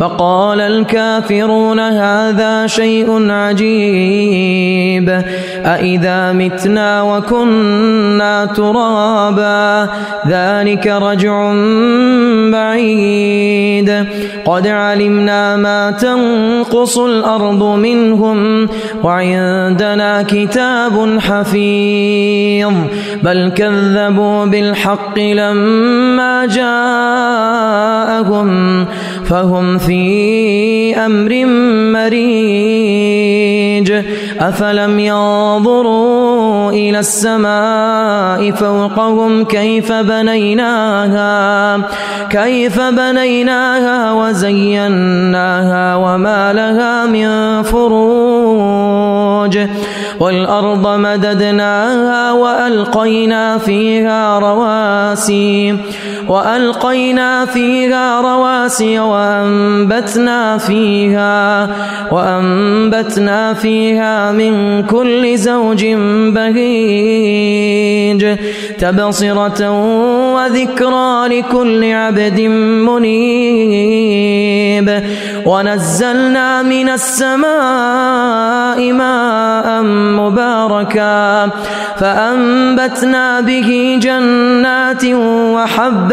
فقال الكافرون هذا شيء عجيب. أإذا متنا وكنا ترابا ذلك رجع بعيد. قد علمنا ما تنقص الأرض منهم وعندنا كتاب حفيظ. بل كذبوا بالحق لما جاءهم فهم في أمر مريج. أفلم ينظروا إلى السماء فوقهم كيف بنيناها كيف بنيناها وزيناها وما لها من فروج. والأرض مددناها وألقينا فيها رواسي. وألقينا فيها رواسي وأنبتنا فيها وأنبتنا فيها من كل زوج بهيج تبصرة وذكرى لكل عبد منيب ونزلنا من السماء ماء مباركا فأنبتنا به جنات وحب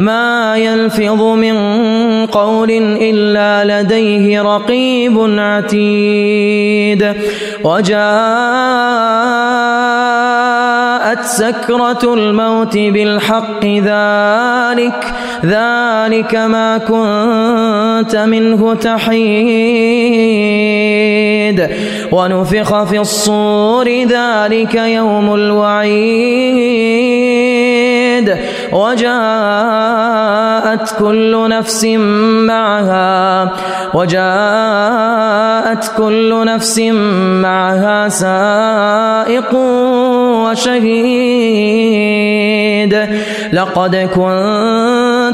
ما يلفظ من قول إلا لديه رقيب عتيد. وجاءت سكرة الموت بالحق ذلك ذلك ما كنت منه تحيد. ونفخ في الصور ذلك يوم الوعيد. وجاءت كل نفس معها وجاءت كل نفس معها سائق وشهيد لقد كنت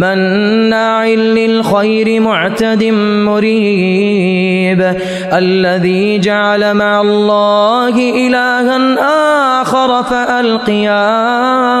مناع للخير معتد مريب الذي جعل مع الله إلها آخر فألقياه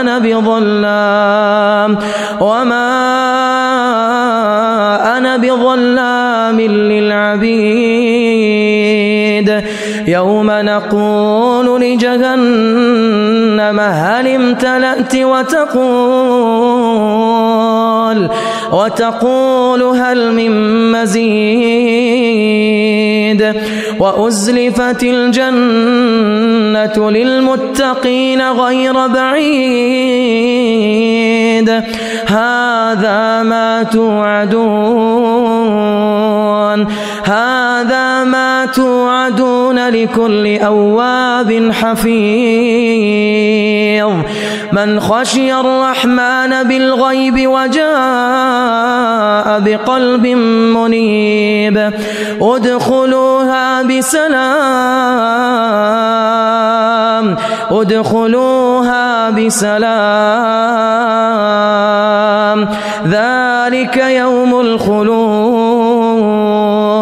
أنا بظلام وما أنا بظلام للعبيد يوم نقول لجهنم هل امتلأت وتقول وتقول هل من مزيد وأزلفت الجنة للمتقين غير بعيد هذا ما توعدون هذا توعدون لكل أواب حفيظ. من خشي الرحمن بالغيب وجاء بقلب منيب. ادخلوها بسلام. ادخلوها بسلام. ذلك يوم الخلود.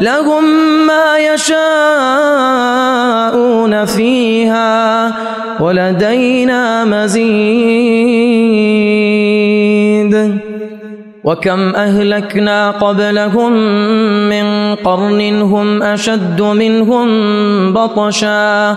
لهم ما يشاءون فيها ولدينا مزيد وكم أهلكنا قبلهم من قرن هم أشد منهم بطشا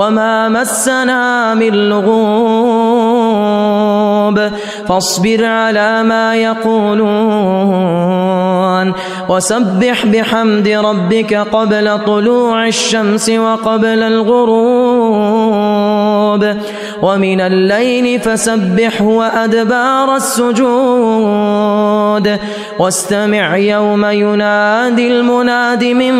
وما مسنا من لغوب فاصبر على ما يقولون وسبح بحمد ربك قبل طلوع الشمس وقبل الغروب ومن الليل فسبح وأدبار السجود واستمع يوم ينادي المناد من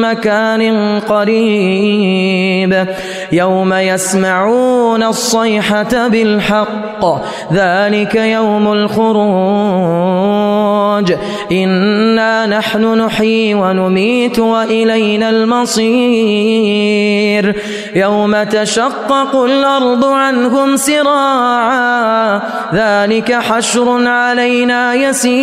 مكان قريب يوم يسمعون الصيحة بالحق ذلك يوم الخروج إنا نحن نحيي ونميت وإلينا المصير. يوم تشقق الأرض عنهم سراعا ذلك حشر علينا يسير.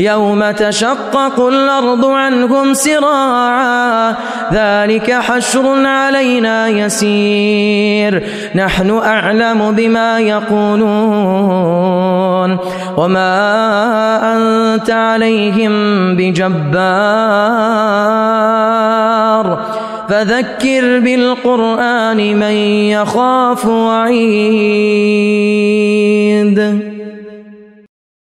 يوم تشقق الأرض عنهم سراعا ذلك حشر علينا يسير. نحن أعلم بما يقولون. وما أنت عليهم بجبار فذكر بالقرآن من يخاف وعيد